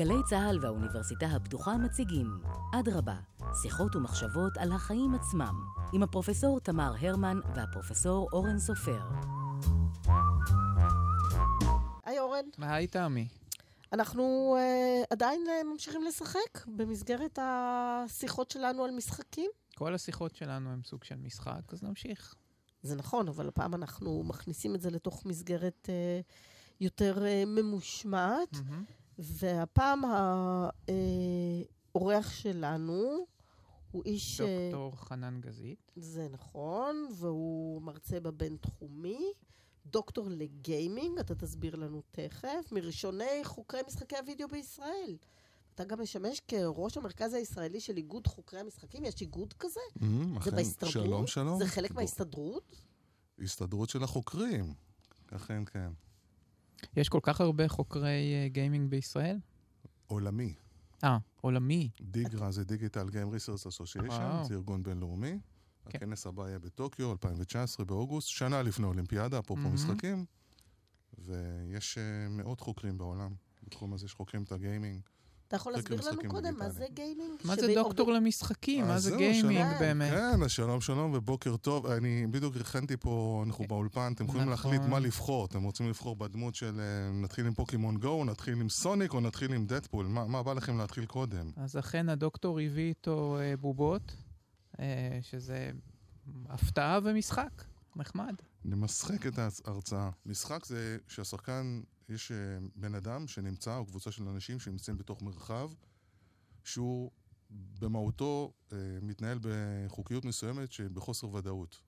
גלי צה"ל והאוניברסיטה הפתוחה מציגים אדרבה, שיחות ומחשבות על החיים עצמם, עם הפרופסור תמר הרמן והפרופסור אורן סופר. היי אורן. היי תמי. אנחנו uh, עדיין uh, ממשיכים לשחק במסגרת השיחות שלנו על משחקים. כל השיחות שלנו הם סוג של משחק, אז נמשיך. זה נכון, אבל הפעם אנחנו מכניסים את זה לתוך מסגרת uh, יותר uh, ממושמעת. Mm-hmm. והפעם האורח שלנו הוא איש... דוקטור חנן גזית. זה נכון, והוא מרצה בבינתחומי. דוקטור לגיימינג, אתה תסביר לנו תכף, מראשוני חוקרי משחקי הוידאו בישראל. אתה גם משמש כראש המרכז הישראלי של איגוד חוקרי המשחקים, יש איגוד כזה? Mm, זה בהסתדרות? שלום, שלום. זה חלק מההסתדרות? הסתדרות של החוקרים, אכן כן. יש כל כך הרבה חוקרי אה, גיימינג בישראל? עולמי. אה, עולמי. DiGRA זה Digital Games Research Association, זה ארגון בינלאומי. כן. הכנס הבא יהיה בטוקיו, 2019, באוגוסט, שנה לפני אולימפיאדה, אפרופו מממ-הממ. משחקים. ויש אה, מאות חוקרים בעולם. בתחום הזה שחוקרים את הגיימינג. אתה יכול להסביר לנו קודם מה זה גיימינג? מה זה דוקטור למשחקים? מה זה גיימינג באמת? כן, שלום שלום ובוקר טוב. אני בדיוק הכנתי פה, אנחנו באולפן, אתם יכולים להחליט מה נכון. לבחור. אתם רוצים לבחור בדמות של אה, נתחיל עם פוקימון גו, נתחיל עם סוניק או נתחיל עם דדפול? מה בא לכם להתחיל קודם? אז אכן הדוקטור הביא איתו אה, בובות, אה, שזה הפתעה ומשחק. נחמד. נמשחק את ההרצאה. משחק זה שהשחקן יש אה, בן אדם שנמצא, או קבוצה של אנשים שנמצאים בתוך מרחב, שהוא במהותו אה, מתנהל בחוקיות מסוימת שבחוסר ודאות.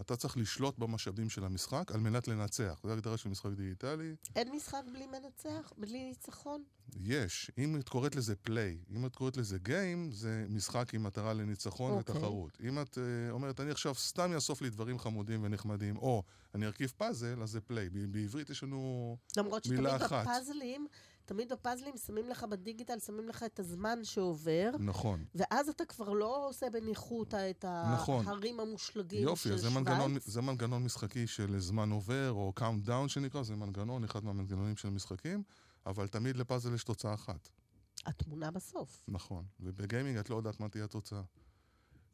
אתה צריך לשלוט במשאבים של המשחק על מנת לנצח. זו הגדרה של משחק דיגיטלי. אין משחק בלי מנצח? בלי ניצחון? יש. אם את קוראת לזה פליי, אם את קוראת לזה גיים, זה משחק עם מטרה לניצחון okay. אוקיי. ותחרות. אם את uh, אומרת, אני עכשיו סתם אאסוף לי דברים חמודים ונחמדים, או אני ארכיב פאזל, אז זה פליי. בעברית יש לנו מילה אחת. למרות שתמיד בפאזלים... תמיד בפאזלים שמים לך בדיגיטל, שמים לך את הזמן שעובר. נכון. ואז אתה כבר לא עושה בניחותא את נכון. ההרים המושלגים יופי, של שווייץ. יופי, זה מנגנון משחקי של זמן עובר, או count down שנקרא, זה מנגנון, אחד מהמנגנונים של משחקים, אבל תמיד לפאזל יש תוצאה אחת. התמונה בסוף. נכון, ובגיימינג את לא יודעת מה תהיה התוצאה.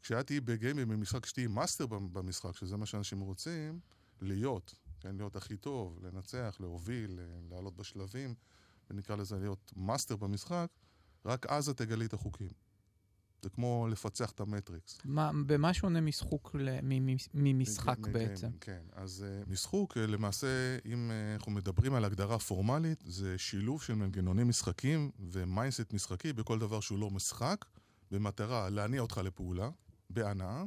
כשאת תהיי בגיימינג, במשחק, שתהיי master במשחק, שזה מה שאנשים רוצים, להיות, כן, להיות הכי טוב, לנצח, להוביל, לעלות בשלבים. ונקרא לזה להיות master במשחק, רק אז את תגלי את החוקים. זה כמו לפצח את המטריקס. מה, במה שונה משחוק ל, ממשחק בעצם? כן, אז אה, משחוק, אה, למעשה, אם אה, אנחנו מדברים על הגדרה פורמלית, זה שילוב של מנגנוני משחקים ו mindset משחקי בכל דבר שהוא לא משחק, במטרה להניע אותך לפעולה, בהנאה,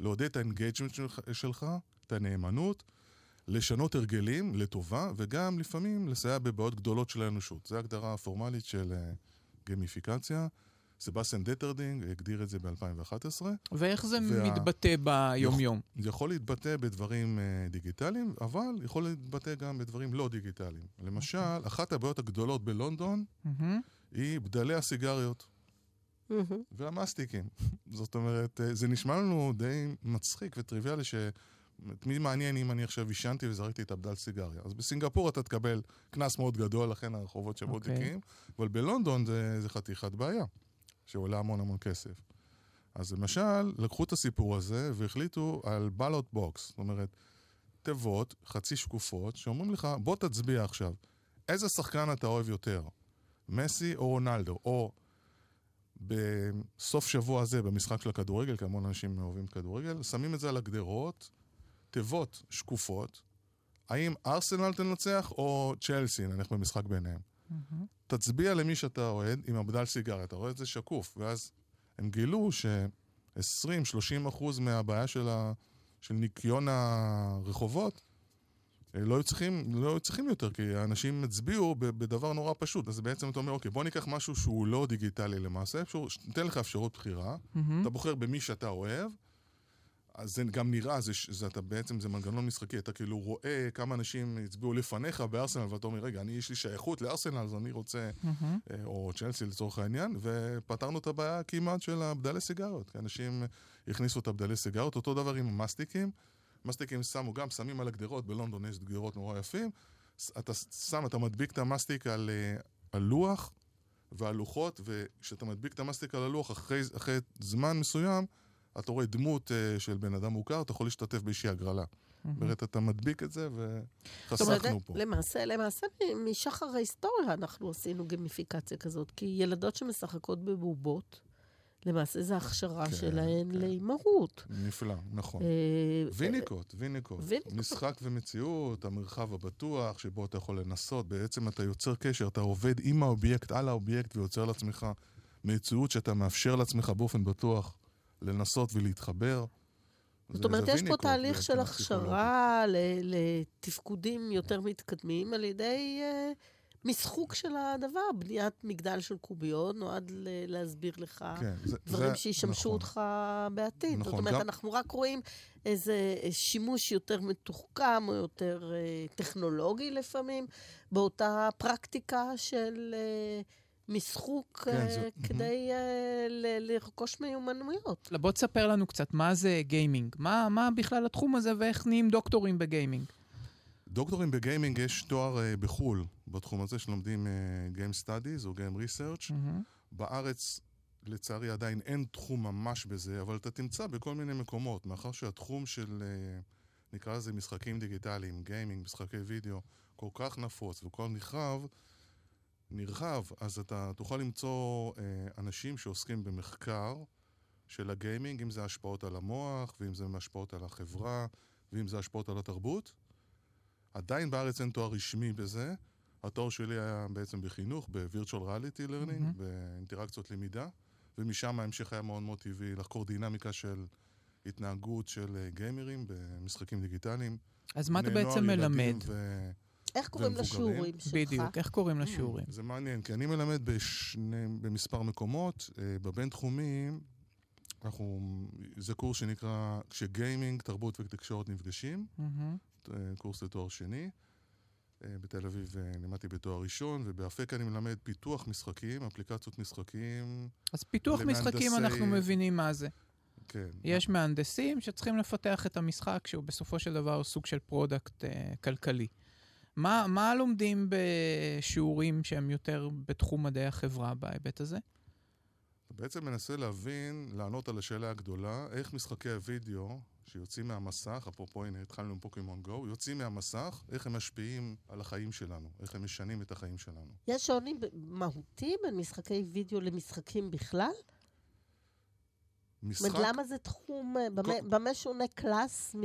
לעודד את ה engagement שלך, שלך, את הנאמנות, לשנות הרגלים לטובה, וגם לפעמים לסייע בבעיות גדולות של האנושות. זו הגדרה הפורמלית של אה, גמיפיקציה. סבסטיאן דטרדינג הגדיר את זה ב-2011. ואיך זה וה... מתבטא ביומיום? זה יכול להתבטא בדברים אה, דיגיטליים, אבל יכול להתבטא גם בדברים לא דיגיטליים. למשל, אוקיי. אחת הבעיות הגדולות בלונדון מממ-הממ. היא בדלי הסיגריות. Mm-hmm. והמסטיקים. זאת אומרת, אה, זה נשמע לנו די מצחיק וטריוויאלי ש... את מי מעניין אם אני עכשיו עישנתי וזרקתי את הבדל סיגריה. אז בסינגפור אתה תקבל קנס מאוד גדול, לכן הרחובות שבו okay. תיקים, אבל בלונדון זה, זה חתיכת בעיה, שעולה המון המון כסף. אז למשל, לקחו את הסיפור הזה והחליטו על ballot box, זאת אומרת, תיבות, חצי שקופות, שאומרים לך, בוא תצביע עכשיו, איזה שחקן אתה אוהב יותר, מסי או רונלדו, או בסוף שבוע הזה, במשחק של הכדורגל, כי המון אנשים אוהבים כדורגל, שמים את זה על הגדרות, תיבות שקופות, האם ארסנל תנצח או צ'לסי, נניח במשחק ביניהם. Mm-hmm. תצביע למי שאתה אוהד עם הבדל סיגריה, אתה רואה את זה שקוף, ואז הם גילו ש-20-30 אחוז מהבעיה של, ה... של ניקיון הרחובות אה, לא היו צריכים, לא היו צריכים יותר, כי האנשים הצביעו בדבר נורא פשוט. אז בעצם אתה אומר, אוקיי, בוא ניקח משהו שהוא לא דיגיטלי למעשה, אפשר, ניתן לך אפשרות בחירה, mm-hmm. אתה בוחר במי שאתה אוהב, אז זה גם נראה, זה, זה, אתה בעצם, זה מנגנון משחקי, אתה כאילו רואה כמה אנשים הצביעו לפניך בארסנל, ואתה אומר, רגע, אני, יש לי שייכות לארסנל, אז אני רוצה, mm-hmm. או צ'לסי לצורך העניין, ופתרנו את הבעיה כמעט של הבדלי סיגריות, כי אנשים הכניסו את הבדלי סיגריות, אותו דבר עם המסטיקים, מסטיקים שמו גם, שמים על הגדרות, בלונדון יש גדרות נורא יפים, אתה שם, אתה מדביק את המסטיק על, אה, על לוח, והלוחות, וכשאתה מדביק את המסטיק על הלוח, אחרי, אחרי זמן מסוים, אתה רואה דמות uh, של בן אדם מוכר, אתה יכול להשתתף באיזושהי הגרלה. זאת אומרת, אתה מדביק את זה, וחסכנו פה. למעשה, למעשה, משחר ההיסטוריה אנחנו עשינו גמיפיקציה כזאת, כי ילדות שמשחקות בבובות, למעשה זה הכשרה כן, שלהן כן. לאימהות. נפלא, נכון. אה, ויניקוט, ויניקוט. ויניקוט. משחק ומציאות, המרחב הבטוח, שבו אתה יכול לנסות. בעצם אתה יוצר קשר, אתה עובד עם האובייקט, על האובייקט, ויוצר לעצמך מציאות שאתה מאפשר לעצמך באופן בטוח לנסות ולהתחבר. זאת אומרת, יש פה תהליך של. הכשרה לתפקודים יותר מתקדמים על ידי אה, משחוק של הדבר. בניית מגדל של קוביות נועד להסביר לך כן, זה- דברים זה- שישמשו נכון. אותך בעתיד. זאת נכון, אומרת, גם- אנחנו רק רואים איזה שימוש יותר מתוחכם או יותר אה, טכנולוגי לפעמים, באותה פרקטיקה של אה, משחוק כן, אה, זה- כדי אה, ל- לרכוש מיומנויות. בוא תספר לנו קצת, מה זה גיימינג? מה, מה בכלל התחום הזה ואיך נהיים דוקטורים בגיימינג? דוקטורים בגיימינג יש תואר אה, בחו"ל, בתחום הזה שלומדים Game Studies או Game Research. בארץ, לצערי, עדיין אין תחום ממש בזה, אבל אתה תמצא בכל מיני מקומות, מאחר שהתחום של, נקרא לזה משחקים דיגיטליים, גיימינג, משחקי וידאו, כל כך נפוץ וכל נרחב, נרחב, אז אתה תוכל למצוא אה, אנשים שעוסקים במחקר של הגיימינג, אם זה השפעות על המוח, ואם זה השפעות על החברה, ואם זה השפעות על התרבות. עדיין בארץ אין תואר רשמי בזה. התואר שלי היה בעצם בחינוך, ב-virtual reality learning, מהמם. באינטראקציות למידה, ומשם ההמשך היה מאוד מאוד טבעי לחקור דינמיקה של התנהגות של אה, גיימרים במשחקים דיגיטליים. אז מה אתה בעצם מלמד? ו... איך קוראים ומבוגרים. לשיעורים שלך? בדיוק, איך קוראים לשיעורים? זה מעניין, כי אני מלמד בשני, במספר מקומות. אה, בבינתחומי, אנחנו, זה קורס שנקרא, כשגיימינג, תרבות ותקשורת נפגשים. אה, קורס לתואר שני. אה, בתל אביב אה, לימדתי בתואר ראשון, ובאפק אני מלמד פיתוח משחקים, אפליקציות משחקים, אז פיתוח משחקים אנחנו מבינים מה זה. כן. יש מהנדסים שצריכים לפתח את המשחק, שהוא בסופו של דבר סוג של product אה, כלכלי. מה, מה לומדים בשיעורים שהם יותר בתחום מדעי החברה בהיבט הזה? אתה בעצם מנסה להבין, לענות על השאלה הגדולה, איך משחקי הוידאו שיוצאים מהמסך, אפרופו הנה התחלנו עם פוקימון גו, יוצאים מהמסך, איך הם משפיעים על החיים שלנו, איך הם משנים את החיים שלנו. יש שוני ב- מהותי בין משחקי וידאו למשחקים בכלל? משחק, למה זה תחום, אה, במה- כל- במה שונה קלאס מ...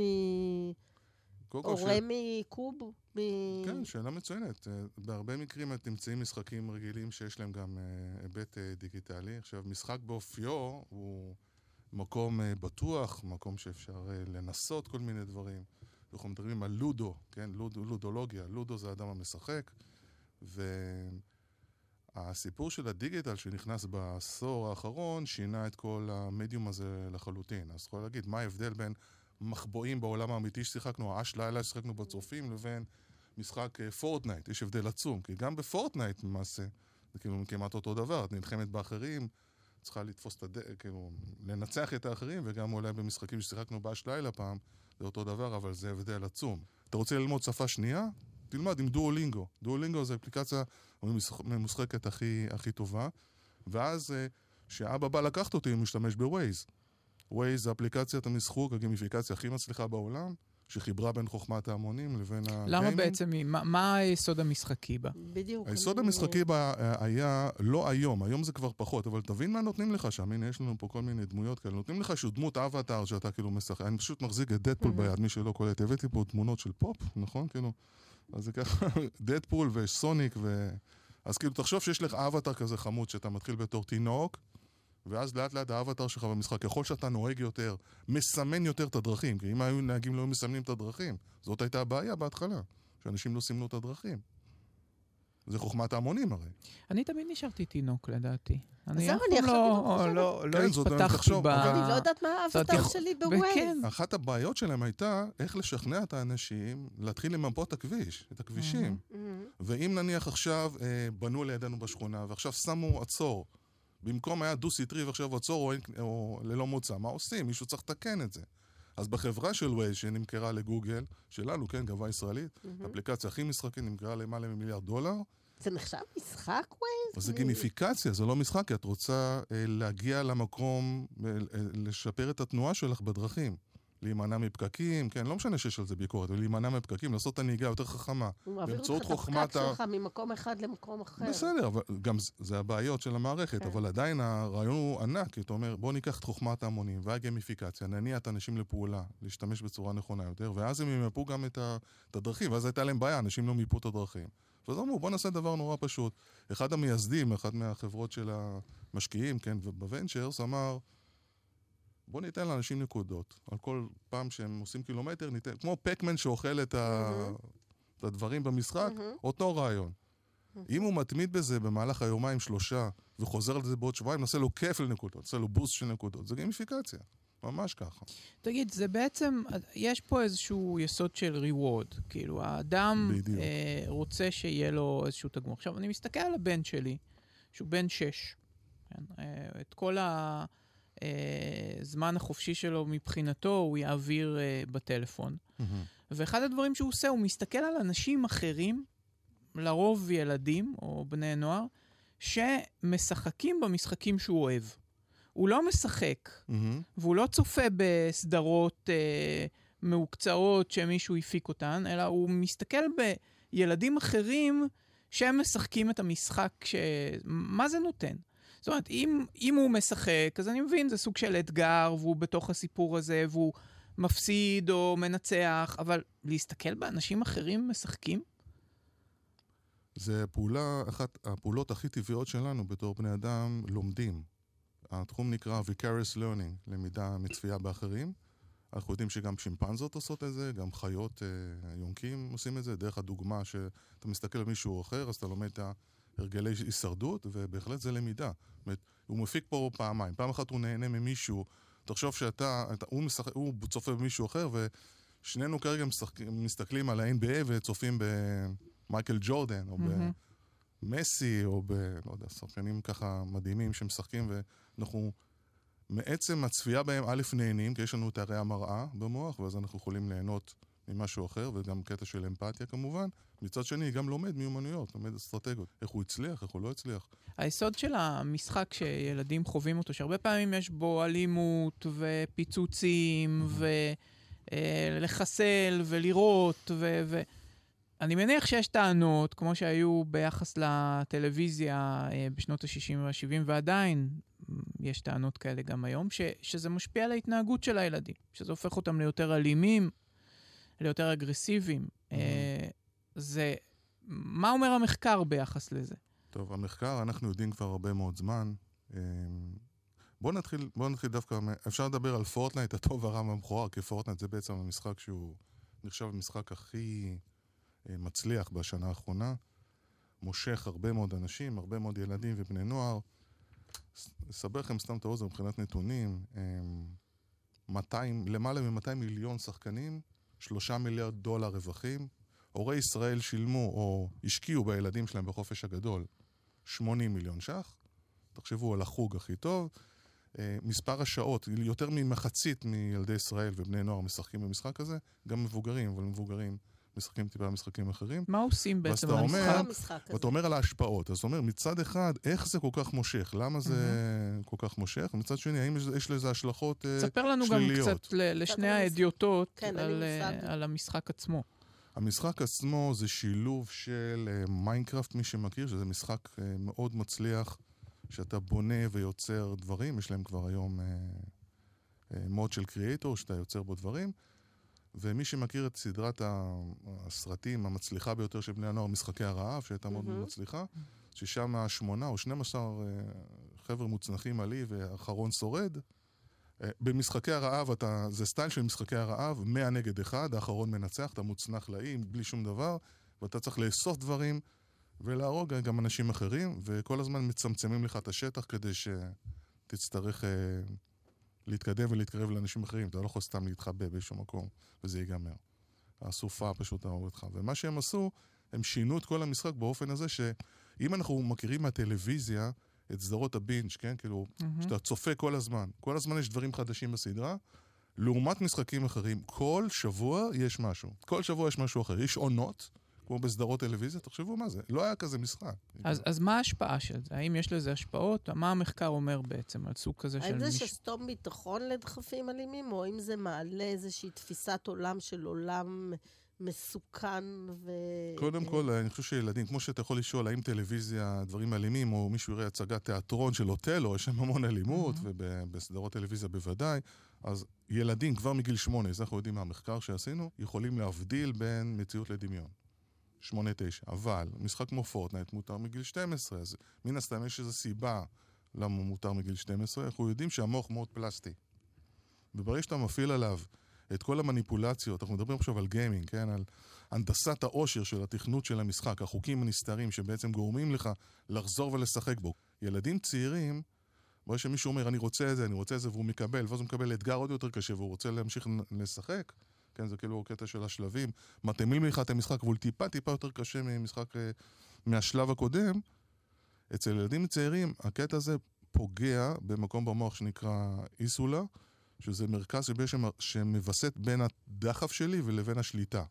או רמי קוב? מ... כן, שאלה מצוינת. אה, בהרבה מקרים את תמצאי משחקים רגילים שיש להם גם אה, היבט אה, דיגיטלי. עכשיו, משחק באופיו הוא מקום בטוח, מקום שאפשר לנסות כל מיני דברים. אנחנו מדברים על לודו, כן? לודו, לודולוגיה. לודו זה האדם המשחק, והסיפור של ה digital שנכנס בעשור האחרון שינה את כל המדיום הזה לחלוטין. אז יכול להגיד, מה ההבדל בין מחבואים בעולם האמיתי ששיחקנו, אש לילה ששיחקנו בצופים, לבין משחק אה, פורטנייט. יש הבדל עצום, כי גם בפורטנייט למעשה, זה כאילו כמעט אותו דבר, את נלחמת באחרים, צריכה לתפוס את הד... כאילו, לנצח את האחרים, וגם אולי במשחקים ששיחקנו באש לילה פעם, זה אותו דבר, אבל זה הבדל עצום. אתה רוצה ללמוד שפה שנייה? תלמד עם דואולינגו. דואולינגו זה אפליקציה הממושחקת הכי, הכי טובה, ואז אה, כשאבא בא לקחת אותי, הוא משתמש בווייז. ווייז זה אפליקציית המשחוק, הגימיפיקציה הכי מצליחה בעולם, שחיברה בין חוכמת ההמונים לבין הגיימינג. למה בעצם, היא- מה, מה היסוד המשחקי בה? בדיוק. היסוד אני- המשחקי בה אה, היה לא היום, היום זה כבר פחות, אבל תבין מה נותנים לך שם. הנה, יש לנו פה כל מיני דמויות כאלה. נותנים לך איזשהו דמות אבטאר שאתה כאילו משחק. אני פשוט מחזיק את דדפול מהמם. ביד, מי שלא קולט. הבאתי פה תמונות של פופ, נכון? כאילו, אז זה ככה, דדפול וסוניק ו... אז כאילו, תחשוב שיש לך אבטאר כזה חמוד, שאתה מתחיל בתור תינוק, ואז לאט לאט האבטאר שלך במשחק, ככל שאתה נוהג יותר, מסמן יותר את הדרכים. כי אם היו נהגים לא היו מסמנים את הדרכים, זאת הייתה הבעיה בהתחלה, שאנשים לא סימנו את הדרכים. זה חוכמת ההמונים הרי. אני תמיד נשארתי תינוק, לדעתי. אני אף אני פעם עכשיו לא. לא, לא כן, התפתחתי ב... אני לא יודעת מה האבטאר שלי וכן. בווייז. אחת הבעיות שלהם הייתה איך לשכנע את האנשים להתחיל למפות את הכביש, את הכבישים. ואם נניח עכשיו אה, בנו לידינו בשכונה, ועכשיו שמו עצור, במקום היה דו-סטרי ועכשיו עצור או, אין- או ללא מוצא, מה עושים? מישהו צריך לתקן את זה. אז בחברה של ווייז שנמכרה לגוגל, שלנו, כן, גאווה ישראלית, מהמם. האפליקציה הכי משחקית נמכרה למעלה ממיליארד דולר, זה נחשב משחק ווייז? זה גימיפיקציה, זה לא משחק, כי את רוצה אה, להגיע למקום, אה, אה, לשפר את התנועה שלך בדרכים. להימנע מפקקים, כן, לא משנה שיש על זה ביקורת, אבל להימנע מפקקים, לעשות את הנהיגה יותר חכמה. הוא מעביר אותך את הפקק שלך ממקום אחד למקום אחר. בסדר, אבל גם זה הבעיות של המערכת, כן. אבל עדיין הרעיון הוא ענק, אתה אומר, בוא ניקח את חוכמת ההמונים והגמיפיקציה, נניע את האנשים לפעולה, להשתמש בצורה נכונה יותר, ואז הם ימפו גם את, הדרכים, ואז הייתה להם בעיה, אנשים לא מיפו את הדרכים. ואז אמרו, בוא נעשה דבר נורא פשוט. אחד המייסדים, אחת מהחברות של המשקיעים, כן, ובוונצ'רס, אמר, בוא ניתן לאנשים נקודות. על כל פעם שהם עושים קילומטר, ניתן, כמו פקמן שאוכל את, ה, את הדברים במשחק, מהמם. אותו רעיון. אם הוא מתמיד בזה במהלך היומיים שלושה וחוזר לזה בעוד שבועיים, נעשה לו כפל נקודות, נעשה לו בוסט של נקודות. זה גימיפיקציה, ממש ככה. תגיד, זה בעצם, יש פה איזשהו יסוד של reward. כאילו, האדם בדיוק. אה, רוצה שיהיה לו איזשהו תגמור. עכשיו, אני מסתכל על הבן שלי, שהוא בן שש. כן? אה, את כל הזמן החופשי שלו מבחינתו הוא יעביר אה, בטלפון. ואחד הדברים שהוא עושה, הוא מסתכל על אנשים אחרים, לרוב ילדים או בני נוער, שמשחקים במשחקים שהוא אוהב. הוא לא משחק, מהמם. והוא לא צופה בסדרות אה, מהוקצעות שמישהו הפיק אותן, אלא הוא מסתכל בילדים אחרים שהם משחקים את המשחק, ש... מה זה נותן? זאת אומרת, אם, אם הוא משחק, אז אני מבין, זה סוג של אתגר, והוא בתוך הסיפור הזה, והוא מפסיד או מנצח, אבל להסתכל באנשים אחרים משחקים? זה פעולה, אחת הפעולות הכי טבעיות שלנו בתור בני אדם, לומדים. התחום נקרא Vicarious Learning, למידה מצפייה באחרים. אנחנו יודעים שגם שימפנזות עושות את זה, גם חיות אה, יונקים עושים את זה, דרך הדוגמה שאתה מסתכל על מישהו אחר, אז אתה לומד את הרגלי הישרדות, ובהחלט זה למידה. זאת אומרת, הוא מפיק פה פעמיים. פעם אחת הוא נהנה ממישהו, תחשוב שאתה, אתה, הוא, משחק, הוא צופה במישהו אחר, ושנינו כרגע משחק, מסתכלים על ה-NBA וצופים במייקל ג'ורדן, או מהמם. במסי, או ב... לא יודע, שחקנים ככה מדהימים שמשחקים, ואנחנו... מעצם הצפייה בהם, א', נהנים, כי יש לנו את הרי המראה במוח, ואז אנחנו יכולים ליהנות ממשהו אחר, וגם קטע של אמפתיה כמובן. מצד שני, גם לומד מיומנויות, לומד אסטרטגיות. איך הוא הצליח, איך הוא לא הצליח. היסוד של המשחק שילדים חווים אותו, שהרבה פעמים יש בו אלימות ופיצוצים ולחסל ולירות, ו... ו... אני מניח שיש טענות, כמו שהיו ביחס לטלוויזיה אה, בשנות ה-60 וה-70, ועדיין מ, יש טענות כאלה גם היום, ש, שזה משפיע על ההתנהגות של הילדים, שזה הופך אותם ליותר אלימים, ליותר אגרסיביים. אה, זה... מה אומר המחקר ביחס לזה? טוב, המחקר, אנחנו יודעים כבר הרבה מאוד זמן. אמ, בואו נתחיל, בוא נתחיל דווקא, אפשר לדבר על פורטנייט, הטוב, הרע והמכוער, כי פורטנייט זה בעצם המשחק שהוא נחשב המשחק הכי אה, מצליח בשנה האחרונה. מושך הרבה מאוד אנשים, הרבה מאוד ילדים ובני נוער. אסבר לכם סתם את האוזן מבחינת נתונים, אמ, 200, למעלה מ-200 מיליון שחקנים, 3 מיליארד דולר רווחים. הורי ישראל שילמו או השקיעו בילדים שלהם בחופש הגדול 80 מיליון ש"ח. תחשבו על החוג הכי טוב. אה, מספר השעות, יותר ממחצית מילדי ישראל ובני נוער משחקים במשחק הזה, גם מבוגרים, אבל מבוגרים משחקים טיפה משחקים אחרים. מה עושים בעצם על אומר- המשחק? ואתה אומר על ההשפעות, אז אתה אומר, מצד אחד, איך זה כל כך מושך? למה זה כל כך מושך? ומצד שני, האם יש, יש לזה השלכות אה, ספר לנו גם שליליות? קצת ל- לשני ההדיוטות כן, על, אה. על המשחק עצמו. המשחק עצמו זה שילוב של אה, מיינקראפט, מי שמכיר, שזה משחק מאוד מצליח, שאתה בונה ויוצר דברים, יש להם כבר היום מוד של קריאייטור, שאתה יוצר בו דברים, ומי שמכיר את סדרת הסרטים המצליחה ביותר של בני הנוער, משחקי הרעב, שהייתה מאוד מהמם. מצליחה, ששם שמונה או 12 אה, חבר'ה מוצנחים עלי ואחרון שורד. אה, במשחקי הרעב, אתה, זה סטייל של משחקי הרעב, 100 נגד 1, האחרון מנצח, אתה מוצנח לאי, בלי שום דבר, ואתה צריך לאסוף דברים ולהרוג גם אנשים אחרים, וכל הזמן מצמצמים לך את השטח כדי שתצטרך אה, להתקדם ולהתקרב לאנשים אחרים. אתה לא יכול סתם להתחבא באיזשהו מקום, וזה ייגמר. הסופה פשוט תהרוג אותך. ומה שהם עשו, הם שינו את כל המשחק באופן הזה שאם אנחנו מכירים מהטלוויזיה את סדרות הבינג', כן? כאילו, מהמם. שאתה צופה כל הזמן. כל הזמן יש דברים חדשים בסדרה. לעומת משחקים אחרים, כל שבוע יש משהו. כל שבוע יש משהו אחר. יש עונות, כמו בסדרות טלוויזיה, תחשבו מה זה, לא היה כזה משחק. אז, אז מה ההשפעה של זה? האם יש לזה השפעות? מה המחקר אומר בעצם על סוג כזה של האם זה מישהו? שסתום ביטחון לדחפים אלימים, או אם זה מעלה איזושהי תפיסת עולם של עולם מסוכן ו... קודם כל, אני חושב שילדים, כמו שאתה יכול לשאול, האם טלוויזיה, דברים אלימים, או מישהו יראה הצגת תיאטרון של אוטלו, יש שם המון אלימות, ובסדרות טלוויזיה בוודאי, אז ילדים כבר מגיל שמונה, זה אנחנו יודעים מהמחקר שעשינו, יכולים להבדיל בין מציאות לדמיון. שמונה, תשע. אבל משחק כמו פורטנייט מותר מגיל 12, אז מן הסתם יש איזו סיבה למה מותר מגיל 12, אנחנו יודעים שהמוח מאוד פלסטי. וברגע שאתה מפעיל עליו את כל המניפולציות, אנחנו מדברים עכשיו על גיימינג, כן? על הנדסת העושר של התכנות של המשחק, החוקים הנסתרים שבעצם גורמים לך לחזור ולשחק בו. ילדים צעירים, ברגע שמישהו אומר, אני רוצה את זה, אני רוצה את זה, והוא מקבל, ואז הוא מקבל אתגר עוד יותר קשה, והוא רוצה להמשיך לשחק, כן, זה כאילו קטע של השלבים, מתאימים לך את המשחק, אבל טיפה טיפה יותר קשה ממשחק, אה, מהשלב הקודם. אצל ילדים צעירים, הקטע הזה פוגע במקום במוח שנקרא איסולה, שזה מרכז שבעצם שמווסת בין הדחף שלי ולבין השליטה.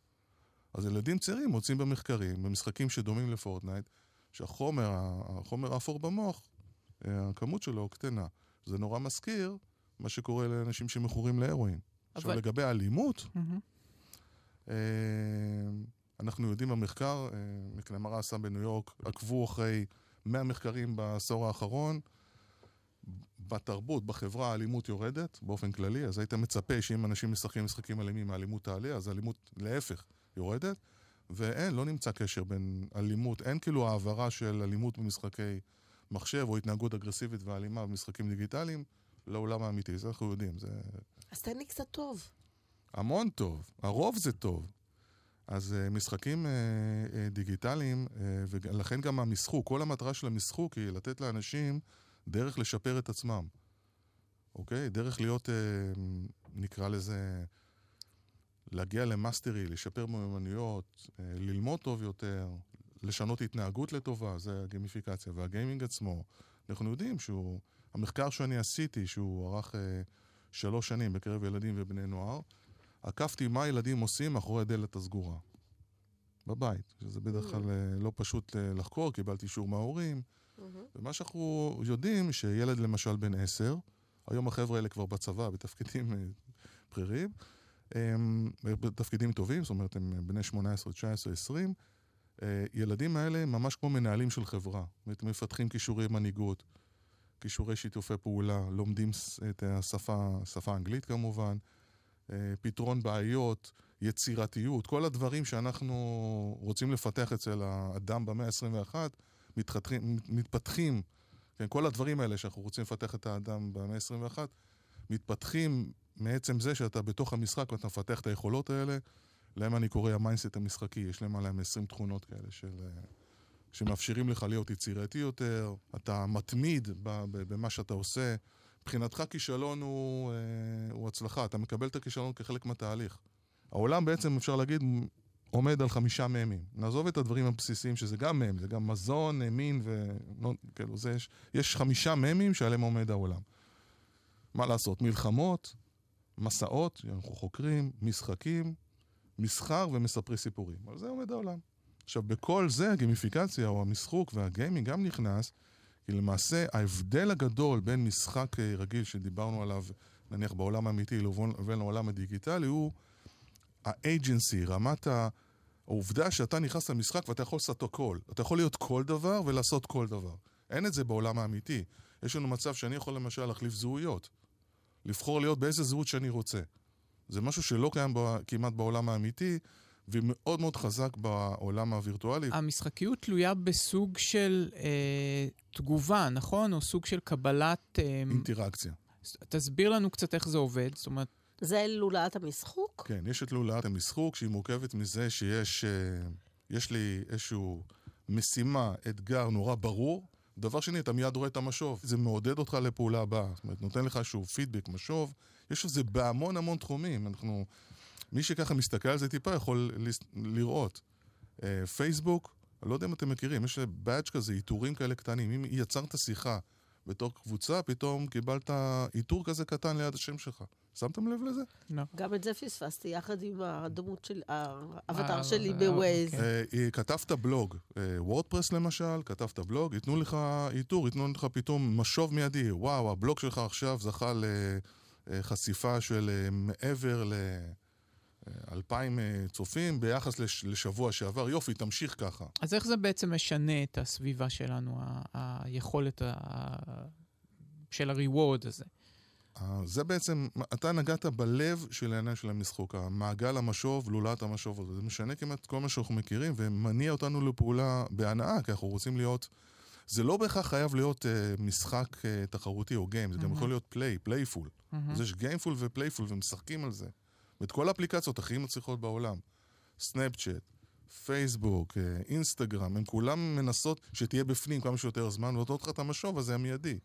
אז ילדים צעירים מוצאים במחקרים, במשחקים שדומים לפורטנייט, שהחומר, החומר האפור במוח, אה, הכמות שלו קטנה. זה נורא מזכיר מה שקורה לאנשים שמכורים להרואין. עכשיו, אבל- לגבי האלימות. אה, אנחנו יודעים במחקר, אה, מקנמרה עשה בניו יורק, עקבו אחרי 100 מחקרים בעשור האחרון. בתרבות, בחברה, האלימות יורדת באופן כללי, אז היית מצפה שאם אנשים משחקים משחקים אלימים, האלימות תעלה, אז האלימות להפך יורדת, ואין, לא נמצא קשר בין אלימות, אין כאילו העברה של אלימות במשחקי מחשב או התנהגות אגרסיבית ואלימה במשחקים דיגיטליים לעולם האמיתי, זה אנחנו יודעים, זה אז תן לי קצת טוב. המון טוב, הרוב זה טוב. אז אה, משחקים אה, אה, דיגיטליים, אה, ולכן גם המשחוק, כל המטרה של המשחוק היא לתת לאנשים דרך לשפר את עצמם. אוקיי? דרך להיות, אה, נקרא לזה, להגיע ל mastery, לשפר מיומנויות, אה, ללמוד טוב יותר, לשנות התנהגות לטובה, זה הגימיפיקציה. והגיימינג עצמו, אנחנו יודעים שהוא, המחקר שאני עשיתי, שהוא ערך uh, שלוש שנים בקרב ילדים ובני נוער, עקפתי מה ילדים עושים מאחורי הדלת הסגורה. בבית, שזה בדרך כלל אה, לא פשוט אה, לחקור, קיבלתי אישור מההורים. ומה שאנחנו יודעים, שילד למשל בן עשר, היום החבר'ה האלה כבר בצבא, בתפקידים אה, בכירים, הם בתפקידים טובים, זאת אומרת, הם בני 18, 19, 20. אה, ילדים האלה הם ממש כמו מנהלים של חברה. זאת אומרת, מפתחים כישורי מנהיגות, כישורי שיתופי פעולה, לומדים את השפה, שפה אנגלית כמובן, אה, פתרון בעיות, יצירתיות, כל הדברים שאנחנו רוצים לפתח אצל האדם במאה ה-21, מתפתחים, כן, כל הדברים האלה שאנחנו רוצים לפתח את האדם במאה ה-21, מתפתחים מעצם זה שאתה בתוך המשחק ואתה מפתח את היכולות האלה, להם אני קורא ה mindset המשחקי, יש להם עליהם 20 תכונות כאלה של... שמאפשרים לך להיות יצירתי יותר, אתה מתמיד במה שאתה עושה. מבחינתך כישלון הוא, אה, הוא הצלחה, אתה מקבל את הכישלון כחלק מהתהליך. העולם בעצם, אפשר להגיד, עומד על חמישה מ"מים. נעזוב את הדברים הבסיסיים, שזה גם מ"ם, זה גם מזון, מין ו... לא, כאילו, זה יש, יש חמישה מ"מים שעליהם עומד העולם. מה לעשות? מלחמות, מסעות, אנחנו חוקרים, משחקים, מסחר ומספרי סיפורים. על זה עומד העולם. עכשיו, בכל זה הגימיפיקציה או המשחוק והגיימינג גם נכנס, כי למעשה ההבדל הגדול בין משחק אה, רגיל שדיברנו עליו, נניח בעולם האמיתי, לבין העולם הדיגיטלי, הוא האג'נסי, רמת ה... העובדה שאתה נכנס למשחק ואתה יכול לעשות הכל. אתה יכול להיות כל דבר ולעשות כל דבר. אין את זה בעולם האמיתי. יש לנו מצב שאני יכול למשל להחליף זהויות. לבחור להיות באיזה זהות שאני רוצה. זה משהו שלא קיים בו, כמעט בעולם האמיתי, ומאוד מאוד חזק בעולם הווירטואלי. המשחקיות תלויה בסוג של אה, תגובה, נכון? או סוג של קבלת... אה, אינטראקציה. תסביר לנו קצת איך זה עובד. זאת אומרת, זה לולאת המשחוק? כן, יש את לולאת המשחוק, שהיא מורכבת מזה שיש אה, יש לי איזשהו משימה, אתגר נורא ברור. דבר שני, אתה מיד רואה את המשוב. זה מעודד אותך לפעולה הבאה. זאת אומרת, נותן לך איזשהו פידבק, משוב. יש את זה בהמון המון תחומים. אנחנו... מי שככה מסתכל על זה טיפה יכול לראות. אה, פייסבוק, אני לא יודע אם אתם מכירים, יש בדג' כזה, עיטורים כאלה קטנים. אם יצרת שיחה בתור קבוצה, פתאום קיבלת עיטור כזה קטן ליד השם שלך. שמתם לב לזה? לא. גם את זה פספסתי, יחד עם הדמות של, האבטר אה, שלי אה, בווייז. אוקיי. כתבת בלוג, וורדפרס למשל, כתבת בלוג, ייתנו לך עיטור, ייתנו לך פתאום משוב מיידי. וואו, הבלוג שלך עכשיו זכה לחשיפה של מעבר ל... אלפיים אה, צופים ביחס לש, לשבוע שעבר, יופי, תמשיך ככה. אז איך זה בעצם משנה את הסביבה שלנו, ה- היכולת ה- של ה-reward הזה? אה, זה בעצם, אתה נגעת בלב של העניין של המשחוק, המעגל המשוב, לולת המשוב הזה. זה משנה כמעט כל מה שאנחנו מכירים, ומניע אותנו לפעולה בהנאה, כי אנחנו רוצים להיות... זה לא בהכרח חייב להיות אה, משחק אה, תחרותי או game, זה גם מהמם. יכול להיות play, playful. מהמם. אז יש gameful ו playful, ומשחקים על זה. ואת כל האפליקציות הכי מצליחות בעולם, סנאפצ'אט, פייסבוק, אה, אינסטגרם, הן כולן מנסות שתהיה בפנים כמה שיותר זמן, ונותנות לך את המשוב הזה המיידי.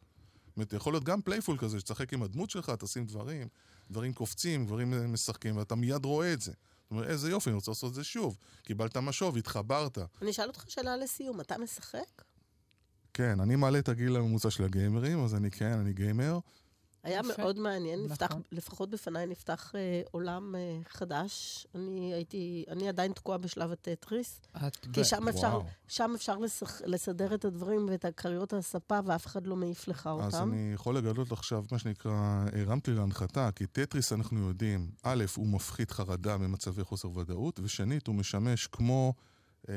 זאת אומרת, יכול להיות גם playful כזה, שתשחק עם הדמות שלך, תשים דברים, דברים קופצים, דברים אה, משחקים, ואתה מיד רואה את זה. זאת אומרת, איזה יופי, אני רוצה לעשות את זה שוב. קיבלת משוב, התחברת. אני אשאל אותך שאלה לסיום, אתה משחק? כן, אני מעלה את הגיל הממוצע של הגיימרים, אז אני כן, אני גיימר. היה יפה. מאוד מעניין, נפתח, נכון. לפחות בפניי נפתח אה, עולם אה, חדש. אני הייתי, אני עדיין תקועה בשלב הטטריס, את כי ב- שם אפשר. שם אפשר לשח, לסדר את הדברים ואת הכריות הספה, ואף אחד לא מעיף לך אותם. אז אני יכול לגלות עכשיו, מה שנקרא, הרמתי להנחתה, כי טטריס אנחנו יודעים, א', הוא מפחית חרדה במצבי חוסר ודאות, ושנית, הוא משמש כמו, אה,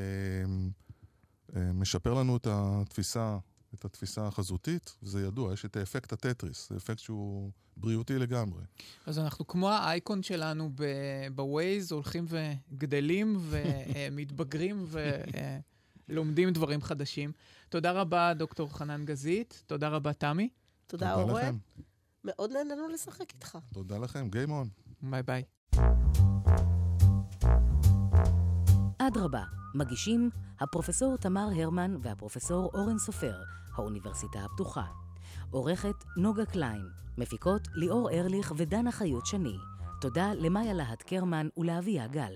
אה, משפר לנו את התפיסה, את התפיסה החזותית, וזה ידוע, יש את האפקט הטטריס, זה אפקט שהוא בריאותי לגמרי. אז אנחנו כמו האייקון שלנו בווייז, הולכים וגדלים ומתבגרים ולומדים דברים חדשים. תודה רבה, דוקטור חנן גזית. תודה רבה, תמי. תודה, אורן. לכם. מאוד נהנינו לשחק איתך. תודה לכם, גיים און. ביי ביי. אדרבה, מגישים הפרופסור תמר הרמן והפרופסור אורן סופר, האוניברסיטה הפתוחה. עורכת נוגה קליין, מפיקות ליאור ארליך ודנה חיות שני. תודה למאיה להט קרמן ולאביה גל.